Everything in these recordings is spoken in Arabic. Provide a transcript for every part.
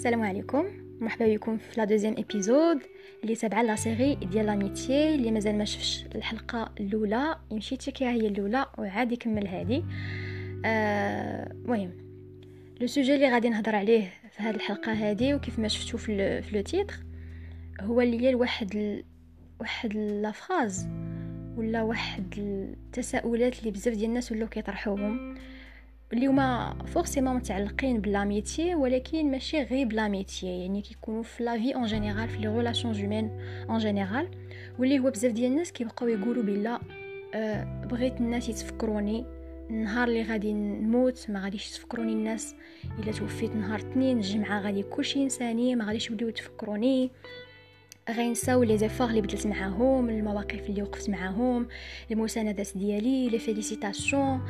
السلام عليكم مرحبا بكم في la deuxième épisode اللي تابعه la série ديال l'amitié اللي مازال ما شفتش الحلقة الاولى يمشي تشيكيها هي الاولى وعاد يكمل هذه المهم le sujet اللي غادي نهضر عليه في هذه الحلقة هذه وكيف ما شفتو في le titre هو اللي هي واحد ال... واحد لا ولا واحد التساؤلات اللي بزاف ديال الناس ولاو كيطرحوهم اللي هما forcément متعلقين ب l'amitié ولكن ماشي غير ب l'amitié يعني كيكونوا في la vie en général في les relations humaines en général واللي هو بزاف ديال الناس كيبقاو يقولوا بلا أه بغيت الناس يتفكروني النهار اللي غادي نموت ما غاديش تفكروني الناس. إلا توفيت نهار اثنين الجمعة غادي كلشي ينساني ما غاديش يوليو يتفكروني. غينساو les efforts اللي بدلت معاهم المواقف اللي وقفت معاهم المساندات ديالي les félicitations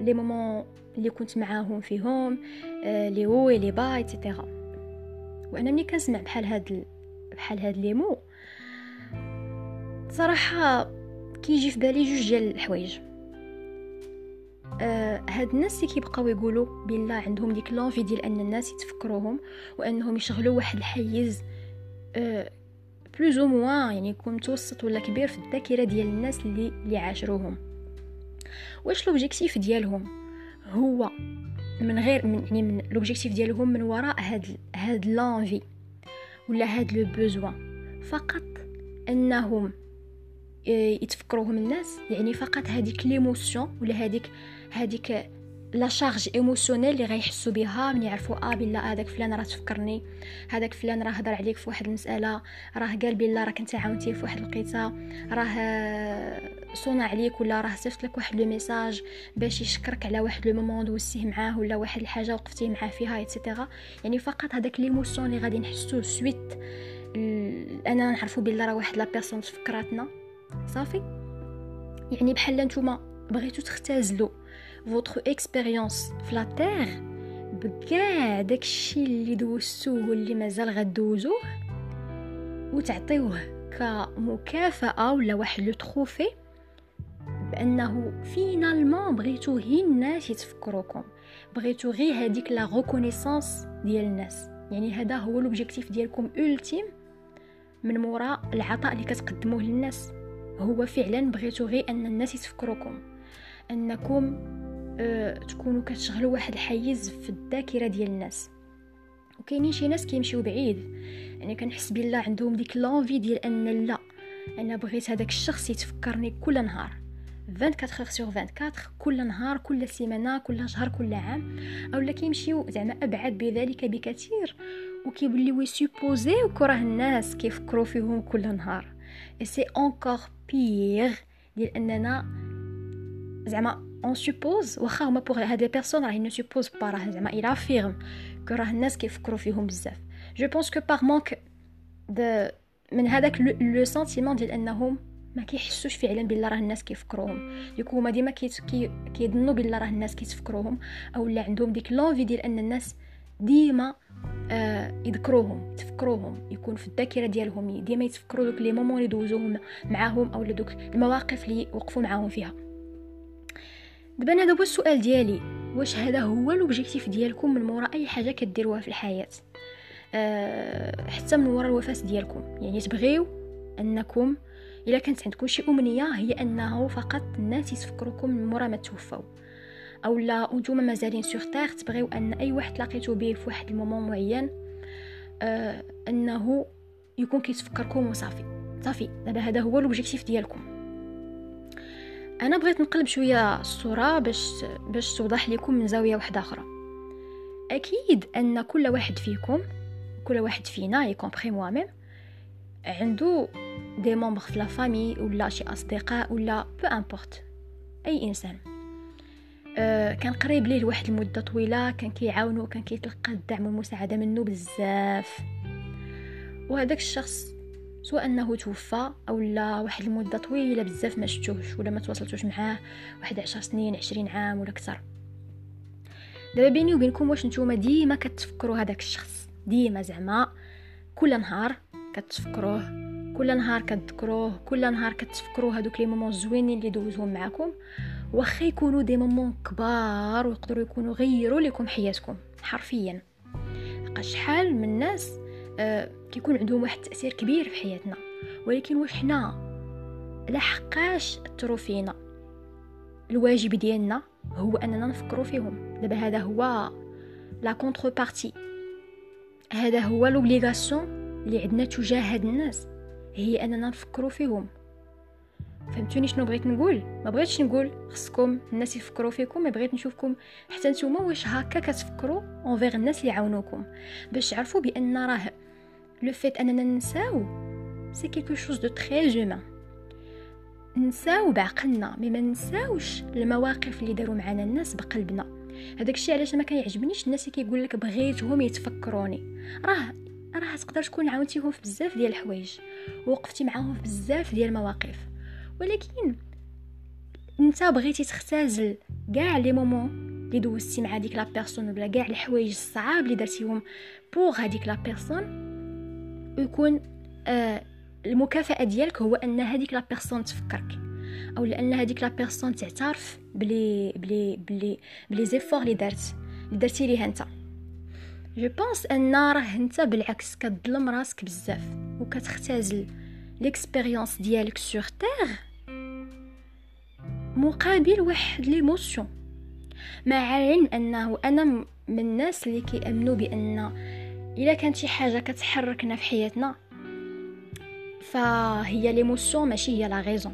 les moments اللي كنت معاهم فيهم لي هو لي با ايتترا وأنا ملي كنسمع بحال هاد بحال هاد les mots صراحة كيجي في بالي جوج ديال الحوايج. آه هاد الناس اللي كيبقاو يقولوا بالله عندهم ديك l'envie ديال أن الناس يتفكروهم وأنهم يشغلوا واحد الحيز plus ou moins يعني يكون متوسط ولا كبير في الذاكرة ديال الناس اللي اللي عاشروهم. واش l'objectif ديالهم؟ هو من غير من يعني من l'objectif ديالهم من وراء هاد هاد l'envie ولا هاد le besoin فقط أنهم يتفكروهم الناس يعني فقط هذيك l'émotion ولا هذيك هذيك la charge émotionnelle اللي غيحسوا بها من يعرفوا آه بالله هذاك فلان راه تفكرني هذاك فلان راه هضر عليك في واحد المسألة راه قال بالله راك انت عاونتيه في واحد القيته راه صنع عليك ولا راه صيفط لك واحد le message باش يشكرك على واحد le moment دوزتيه معاه ولا واحد الحاجة وقفتيه معاه فيها et cetera يعني فقط هذاك l'émotion اللي غادي نحسوه suite à نعرفوا بالله راه واحد la personne تفكراتنا. صافي؟ يعني بحال نتوما. بغيتو تختزلوا votre expérience في la بكاع داكشي اللي دوزتوه واللي مازال غدوزوه. وتعطيوه كمكافأة ولا واحد le trophée بأنه finalement بغيتو هي الناس يتفكروكم. بغيتو غير هذيك la reconnaissance ديال الناس. يعني هذا هو l'objectif ديالكم ultime من مورا العطاء اللي كتقدموه للناس. هو فعلا بغيتو غير أن الناس يتفكروكم. أنكم أه تكونوا كتشغلوا واحد الحيز في الذاكرة ديال الناس. وكاينين شي ناس كيمشيو بعيد. يعني كنحس بالله عندهم ديك l'envie ديال أن لا أنا بغيت هذاك الشخص يتفكرني كل نهار. 24 sur 24 كل نهار كل سيمانة كل شهر كل عام. أولا كيمشيو زعما أبعد بذلك بكثير. وكيوليو يسوبوزيو que راه الناس كيفكروا فيهم كل نهار. c'est encore pire ديال أننا زعما on suppose واخا هما pour هاد les personnes راه ne supposent pas راه زعما ils affirment que راه الناس كيفكروا فيهم بزاف. je pense que par manque de من هذاك le sentiment ديال أنهم ما كيحسوش فعلا بلا راه الناس كيفكروهم. يكون هما ديما كيظنوا بلا راه الناس كيتفكروهم أو لا عندهم ديك l'envie ديال أن الناس ديما آه يذكروهم يتفكروهم يكون في الذاكرة ديالهم ديما يتفكروا دوك les moments اللي دوزوهم معاهم أو دوك المواقف اللي وقفوا معاهم فيها. دابا هذا هو السؤال ديالي واش هذا هو l'objectif ديالكم من مورا أي حاجة كديروها في الحياة؟ أه حتى من ورا الوفاة ديالكم. يعني تبغيو أنكم إلا كانت عندكم شي أمنية هي أنه فقط الناس يتفكروكم من مورا ما توفاو. أو لا نتوما مازالين sur Terre تبغيو أن أي واحد تلاقيتو به في واحد ال moment معين أه أنه يكون كيتفكركم وصافي صافي. دابا هذا هو l'objectif ديالكم. أنا بغيت نقلب شوية الصورة باش باش توضح لكم من زاوية واحدة أخرى. أكيد أن كل واحد فيكم كل واحد فينا y compris moi-même عنده des membres في la famille ولا شي أصدقاء ولا peu importe أي إنسان. أه كان قريب ليه لواحد المده طويلة كان كيعاونو كان كيتلقى الدعم والمساعدة منه بزاف. وهذاك الشخص سواء أنه توفى أو لا واحد المدة طويلة بزاف ما شفتوش ولا ما تواصلتوش معاه واحد عشر سنين عشرين عام ولا أكثر. دابا بيني وبينكم واش نتوما ديما كتفكروا هذاك الشخص؟ ديما زعما كل نهار كتفكروه كل نهار كتذكروه كل نهار كتفكروا هذوك les moments زوينين اللي دوزوهم معكم واخا يكونوا des moments كبار ويقدروا يكونوا غيروا لكم حياتكم حرفيا. شحال من الناس آه كيكون عندهم واحد التأثير كبير في حياتنا. ولكن واش حنا لحقاش اثروا فينا الواجب ديالنا هو أننا نفكروا فيهم. دابا هذا هو la contrepartie هذا هو l'obligation اللي عندنا تجاه هاد الناس. هي أننا نفكروا فيهم. فهمتوني شنو بغيت نقول؟ ما بغيتش نقول خصكم الناس يفكروا فيكم ما بغيت نشوفكم. حتى نتوما واش هكا كتفكروا envers الناس اللي عاونوكم باش تعرفوا بأن راه le fait اننا ننساو c'est quelque chose de très humain نساو بعقلنا mais ما المواقف اللي داروا معنا الناس بقلبنا هذاك الشيء علاش ما كيعجبنيش الناس اللي كيقول لك بغيتهم يتفكروني راه راه تقدر تكون عاونتيهم في بزاف ديال الحوايج ووقفتي معاهم في بزاف ديال المواقف ولكن انت بغيتي تختزل كاع les moments اللي دوزتي مع ديك la personne ولا كاع الحوايج الصعاب اللي درتيهم pour هذيك la personne ويكون آه المكافأة ديالك هو أن هذيك la personne تفكرك أو لأن هذيك la personne تعترف بلي بلي بلي ب les efforts اللي دارت اللي درتي ليها أنت. je pense أن راه أنت بالعكس كتظلم راسك بزاف وكتختزل l'expérience ديالك sur Terre مقابل واحد l'émotion مع العلم أنه أنا من الناس اللي كيأمنوا بأن إلا كانت شي حاجة كتحركنا في حياتنا فهي l'émotion ماشي هي la raison.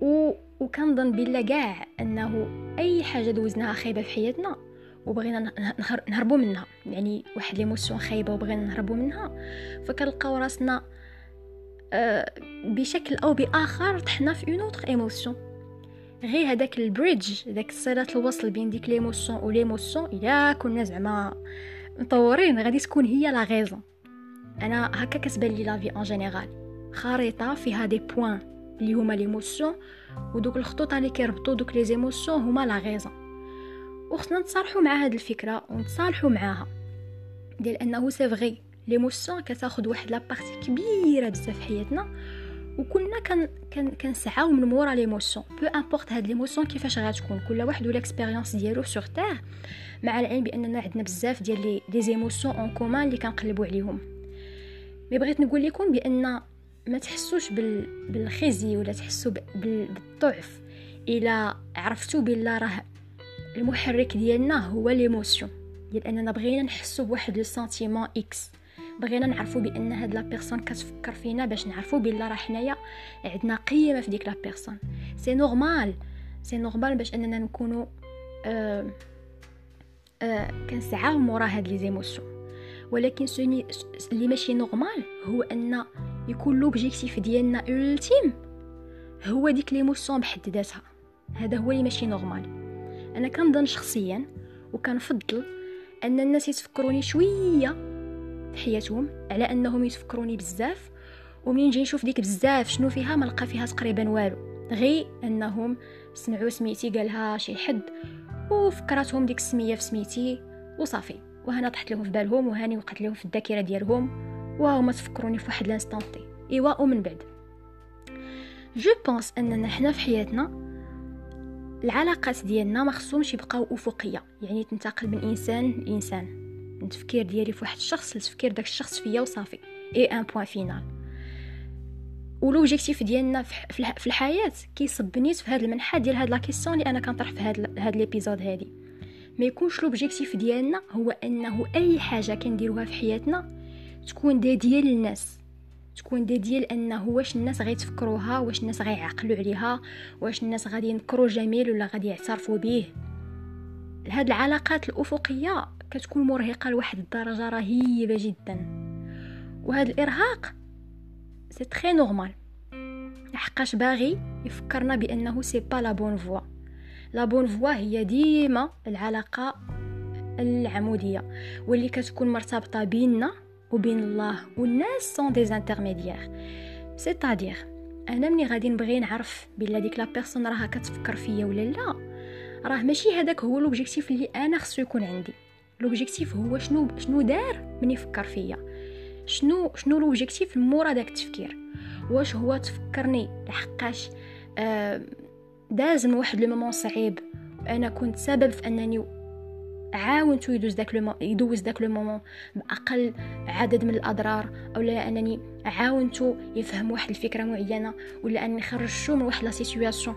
و وكنظن بلا كاع أنه أي حاجة دوزناها خايبة في حياتنا وبغينا نهربوا منها. يعني واحد l'émotion خايبة وبغينا نهربوا منها فكنلقاو راسنا آه، بشكل أو بآخر طحنا في une autre émotion غير هذاك ال bridge داك صلة الوصل بين ديك l'émotion و l'émotion إلا كنا زعما مطورين غادي تكون هي la raison أنا هكا كتبان لي la vie en général خريطه فيها des points اللي هما l'émotion ودوك الخطوط اللي كيربطوا دوك les émotions هما la raison وخصنا نتصالحوا مع هاد الفكرة ونتصالحوا معاها. ديال أنه c'est vrai l'émotion كتاخذ واحد la partie كبيرة بزاف حياتنا وكلنا كان كان كنسعاو من مورا l'émotion peu importe هاد l'émotion كيفاش غتكون كل واحد و l'expérience ديالو sur Terre مع العلم بأننا عندنا بزاف ديال les les émotions en commun اللي كنقلبوا عليهم. mais بغيت نقول لكم بأن ما تحسوش بال... بالخزي ولا تحسوا بال... بالضعف. إلا عرفتوا بلا راه المحرك ديالنا هو l'émotion ديال اننا بغينا نحسوا بواحد le sentiment X بغينا نعرفوا بأن هاد la personne كتفكر فينا باش نعرفوا بلا راه حنايا عندنا قيمة في ديك la personne. c'est normal c'est normal باش أننا نكونوا آه آه كنسعاو مورا هاد les émotions. ولكن سوني اللي ماشي normal هو أن يكون l'objectif ديالنا ultime هو ديك l'émotion بحد ذاتها. هذا هو اللي ماشي normal. أنا كنظن شخصيا وكنفضل ان الناس يتفكروني شوية حياتهم على أنهم يتفكروني بزاف ومنين نجي نشوف ديك بزاف شنو فيها ما نلقى فيها تقريبا والو. غير أنهم سمعوا سميتي قالها شي حد وفكرتهم ديك السمية في سميتي وصافي. وهنا طحت لهم في بالهم وهاني وقعت لهم في الذاكرة ديالهم وهما تفكروني في واحد l'instant إيوا ومن بعد. je pense أننا حنا في حياتنا العلاقات ديالنا ما خصهمش يبقاو أفقية يعني تنتقل من إنسان لإنسان. التفكير ديالي في واحد الشخص لتفكير داك الشخص فيا وصافي. et un point final و l'objectif ديالنا في الحياة كيصب في هذا المنحى ديال هاد la question اللي أنا كنطرح في هاد هاد l'épisode هادي. ما يكونش l'objectif ديالنا هو أنه أي حاجة كنديروها في حياتنا تكون ديال للناس تكون ديال أنه واش الناس غيتفكروها واش الناس غيعقلوا عليها واش الناس غادي ينكروا جميل ولا غادي يعترفوا به. هاد العلاقات الأفقية كتكون مرهقة لواحد الدرجة رهيبة جدا. وهذا الإرهاق c'est très normal لحقاش باغي يفكرنا بأنه c'est pas la bonne voie la bonne voie هي ديما العلاقة العمودية واللي كتكون مرتبطة بيننا وبين الله والناس sont des intermédiaires c'est-à-dire أنا مني غادي نبغي نعرف بلا ديك la personne راها كتفكر فيا ولا لا. راه ماشي هذاك هو l'objectif اللي أنا خصو يكون عندي. l'objectif هو شنو شنو دار من يفكر فيا. شنو شنو l'objectif مورا داك التفكير؟ واش هو تفكرني لحقاش آه داز من واحد le moment صعيب. أنا كنت سبب في أنني عاونتو يدوز داك le يدوز داك le moment بأقل عدد من الأضرار اولا أنني عاونتو يفهم واحد الفكرة معينة ولا اني خرجتو من واحد la situation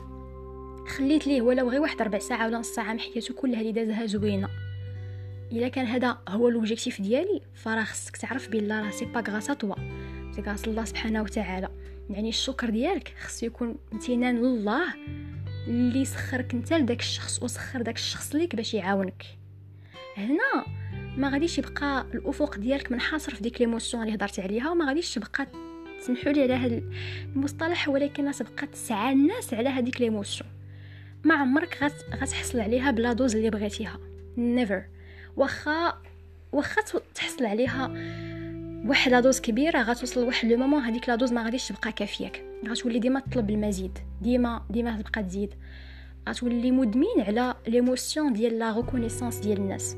خليت ليه؟ ولو غير واحد ربع ساعة ولا نص ساعة من حياته كلها اللي دازها زوينة. إلا كان هذا هو l'objectif ديالي فراه خصك تعرف بلا راه c'est pas grâce à toi c'est grâce à الله سبحانه وتعالى. يعني الشكر ديالك خصو يكون امتنان لله اللي سخرك انت لداك الشخص وسخر داك الشخص ليك باش يعاونك. هنا ما غاديش يبقى الأفق ديالك منحصر في ديك l'émotion اللي هضرت عليها وما غاديش تبقى تسمحوا لي على هذا المصطلح ولكن تبقى تسعى الناس على هذيك l'émotion ما عمرك غتحصل عليها ب la dose اللي بغيتيها. never واخا واخا تحصل عليها واحد la dose كبيرة غتوصل لواحد le moment هذيك la dose ما غاديش تبقى كافياك. غتولي ديما تطلب المزيد ديما ديما تبقى تزيد. غتولي مدمن على l'émotion ديال la reconnaissance ديال الناس.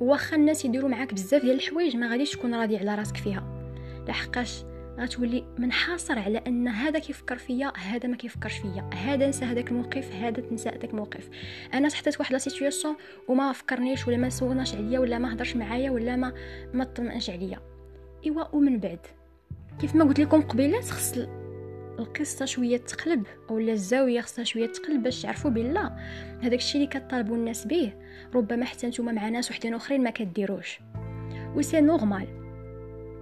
واخا الناس يديروا معاك بزاف ديال الحوايج ما غاديش تكون راضي على راسك فيها. لحقاش غتولي منحاصر على أن هذا كيفكر فيا هذا ما كيفكرش فيا هذا نسى هذاك الموقف هذا تنسى هذاك الموقف. أنا تحطيت واحد لا سيتوياسيون وما فكرنيش ولا ما سولناش عليا ولا ما هضرش معايا ولا ما ما طمئنش عليا. إيوا ومن بعد؟ كيف ما قلت لكم قبيلة خص القصة شوية تقلب أولا الزاوية خصها شوية تقلب باش تعرفوا بالله هذاك الشيء اللي كطالبوا الناس به. ربما حتى نتوما مع ناس وحدين أخرين ما كديروش. و c'est normal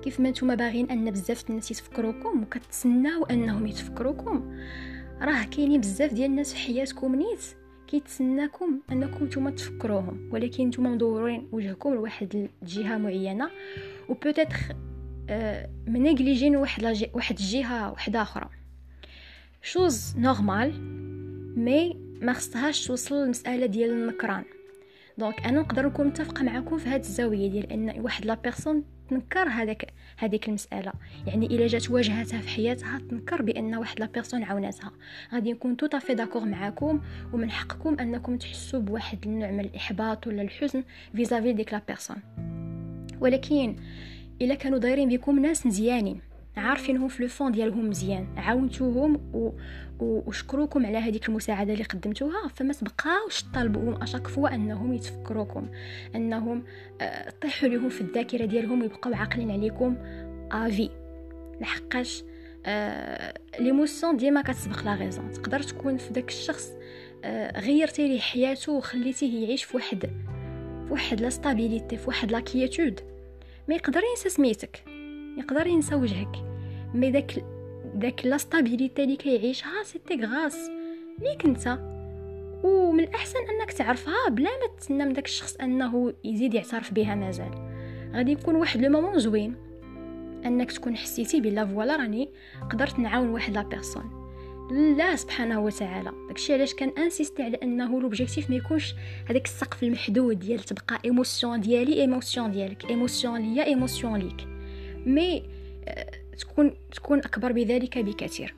كيف ما نتوما باغيين أن بزاف الناس يتفكروكم وكتسناو أنهم يتفكروكم. راه كاينين بزاف ديال الناس في حياتكم نيت كيتسناكم أنكم نتوما تفكروهم ولكن نتوما مدورين وجهكم لواحد الجهة معينة و peut-être آه م négligé ين واحد واحد الجهة واحدة أخرى. chose normale mais ما خصهاش توصل للمساله ديال النكران donc أنا نقدر نكون متفقة معكم في هذه الزاوية ديال أن واحد la personne تنكر هذاك هذيك المسألة. يعني إلا جات واجهتها في حياتها تنكر بأن واحد la personne عاوناتها غادي نكون tout à fait d'accord معاكم ومن حقكم أنكم تحسوا بواحد النوع من الإحباط ولا الحزن vis-à-vis ديك la personne ولكن إلا كانوا دايرين بكم ناس مزيانين. عارفينهم في le fond ديالهم مزيان عاونتوهم و... وشكروكم على هذيك المساعدة اللي قدمتوها فما تبقاوش طالبوهم à chaque fois أنهم يتفكروكم أنهم آه، طيحوا لهم في الذاكرة ديالهم ويبقاو عاقلين عليكم. à vie. لحقاش آه l'émotion ديما كتسبق la raison. تقدر تكون في داك الشخص آه غيرتي ليه حياته وخليتيه يعيش في واحد في واحد la stabilité في واحد la quiétude ما يقدر ينسى سميتك يقدر ينسى وجهك. mais داك داك la stabilité اللي كيعيشها c'était grâce ليك انت ومن الأحسن أنك تعرفها بلا ما تسنى من داك الشخص أنه يزيد يعترف بها مازال. غادي يكون واحد le moment زوين. أنك تكون حسيتي بلا voilà راني قدرت نعاون واحد la personne. الله سبحانه وتعالى. داكشي علاش كن insister على أنه l'objectif ما يكونش هذاك السقف المحدود ديال تبقى émotion ديالي émotion ديالك. émotion ليا émotion ليك. mais تكون تكون أكبر بذلك بكثير.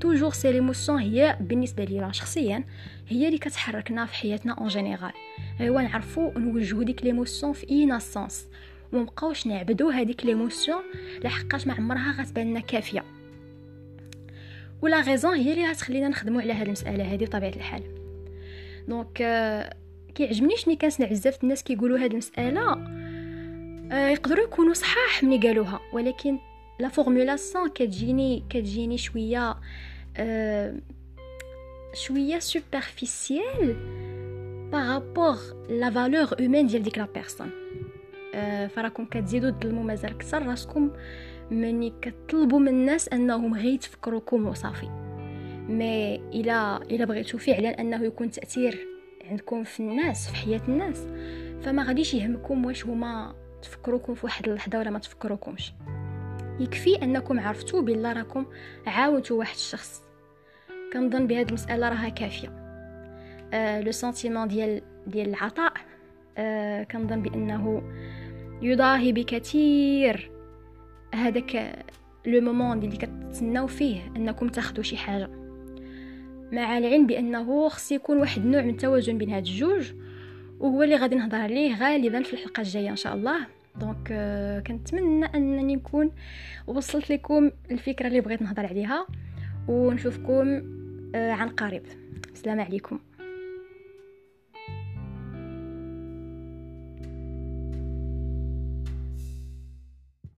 toujours c'est l'émotion هي بالنسبة لي شخصيا هي اللي كتحركنا في حياتنا en général ايوا نعرفوا نوجهوا ديك l'émotion في أي sens ومبقاوش نعبدو هذيك l'émotion لحقاش ما عمرها غتبان لنا كافيه و la raison هي اللي غتخلينا نخدموا على هذه المسألة هذه بطبيعة الحال. donc كيعجبني شني كنسمع بزاف الناس كيقولوا هذه المسألة. آه يقدروا يكونوا صحاح ملي قالوها ولكن la formulation كتجيني كتجيني شوية شوية superficielle par rapport la valeur humaine ديال ديك la personne فراكم كتزيدوا تظلموا مازال أكثر راسكم مني كتطلبوا من الناس انهم غير يتفكروكم وصافي مي الا الا بغيتو فعلا انه يكون تاثير عندكم في الناس في حياة الناس. فما غاديش يهمكم واش هما تفكروكم في واحد اللحظه ولا ما تفكروكمش. يكفي أنكم عرفتوا بلا راكم عاونتوا واحد الشخص. كنظن بهذه المسألة راها كافية. آه لو سنتيمون ديال ديال العطاء آه كنظن بأنه يضاهي بكثير. هذاك le moment اللي كتسناو فيه أنكم تاخذوا شي حاجة. مع العلم بأنه خص يكون واحد النوع من التوازن بين هاد الجوج وهو اللي غادي نهضر عليه غالبا في الحلقة الجاية إن شاء الله. donc euh, كنتمنى أنني نكون وصلت لكم الفكرة اللي بغيت نهضر عليها ونشوفكم euh, عن قريب. السلام عليكم.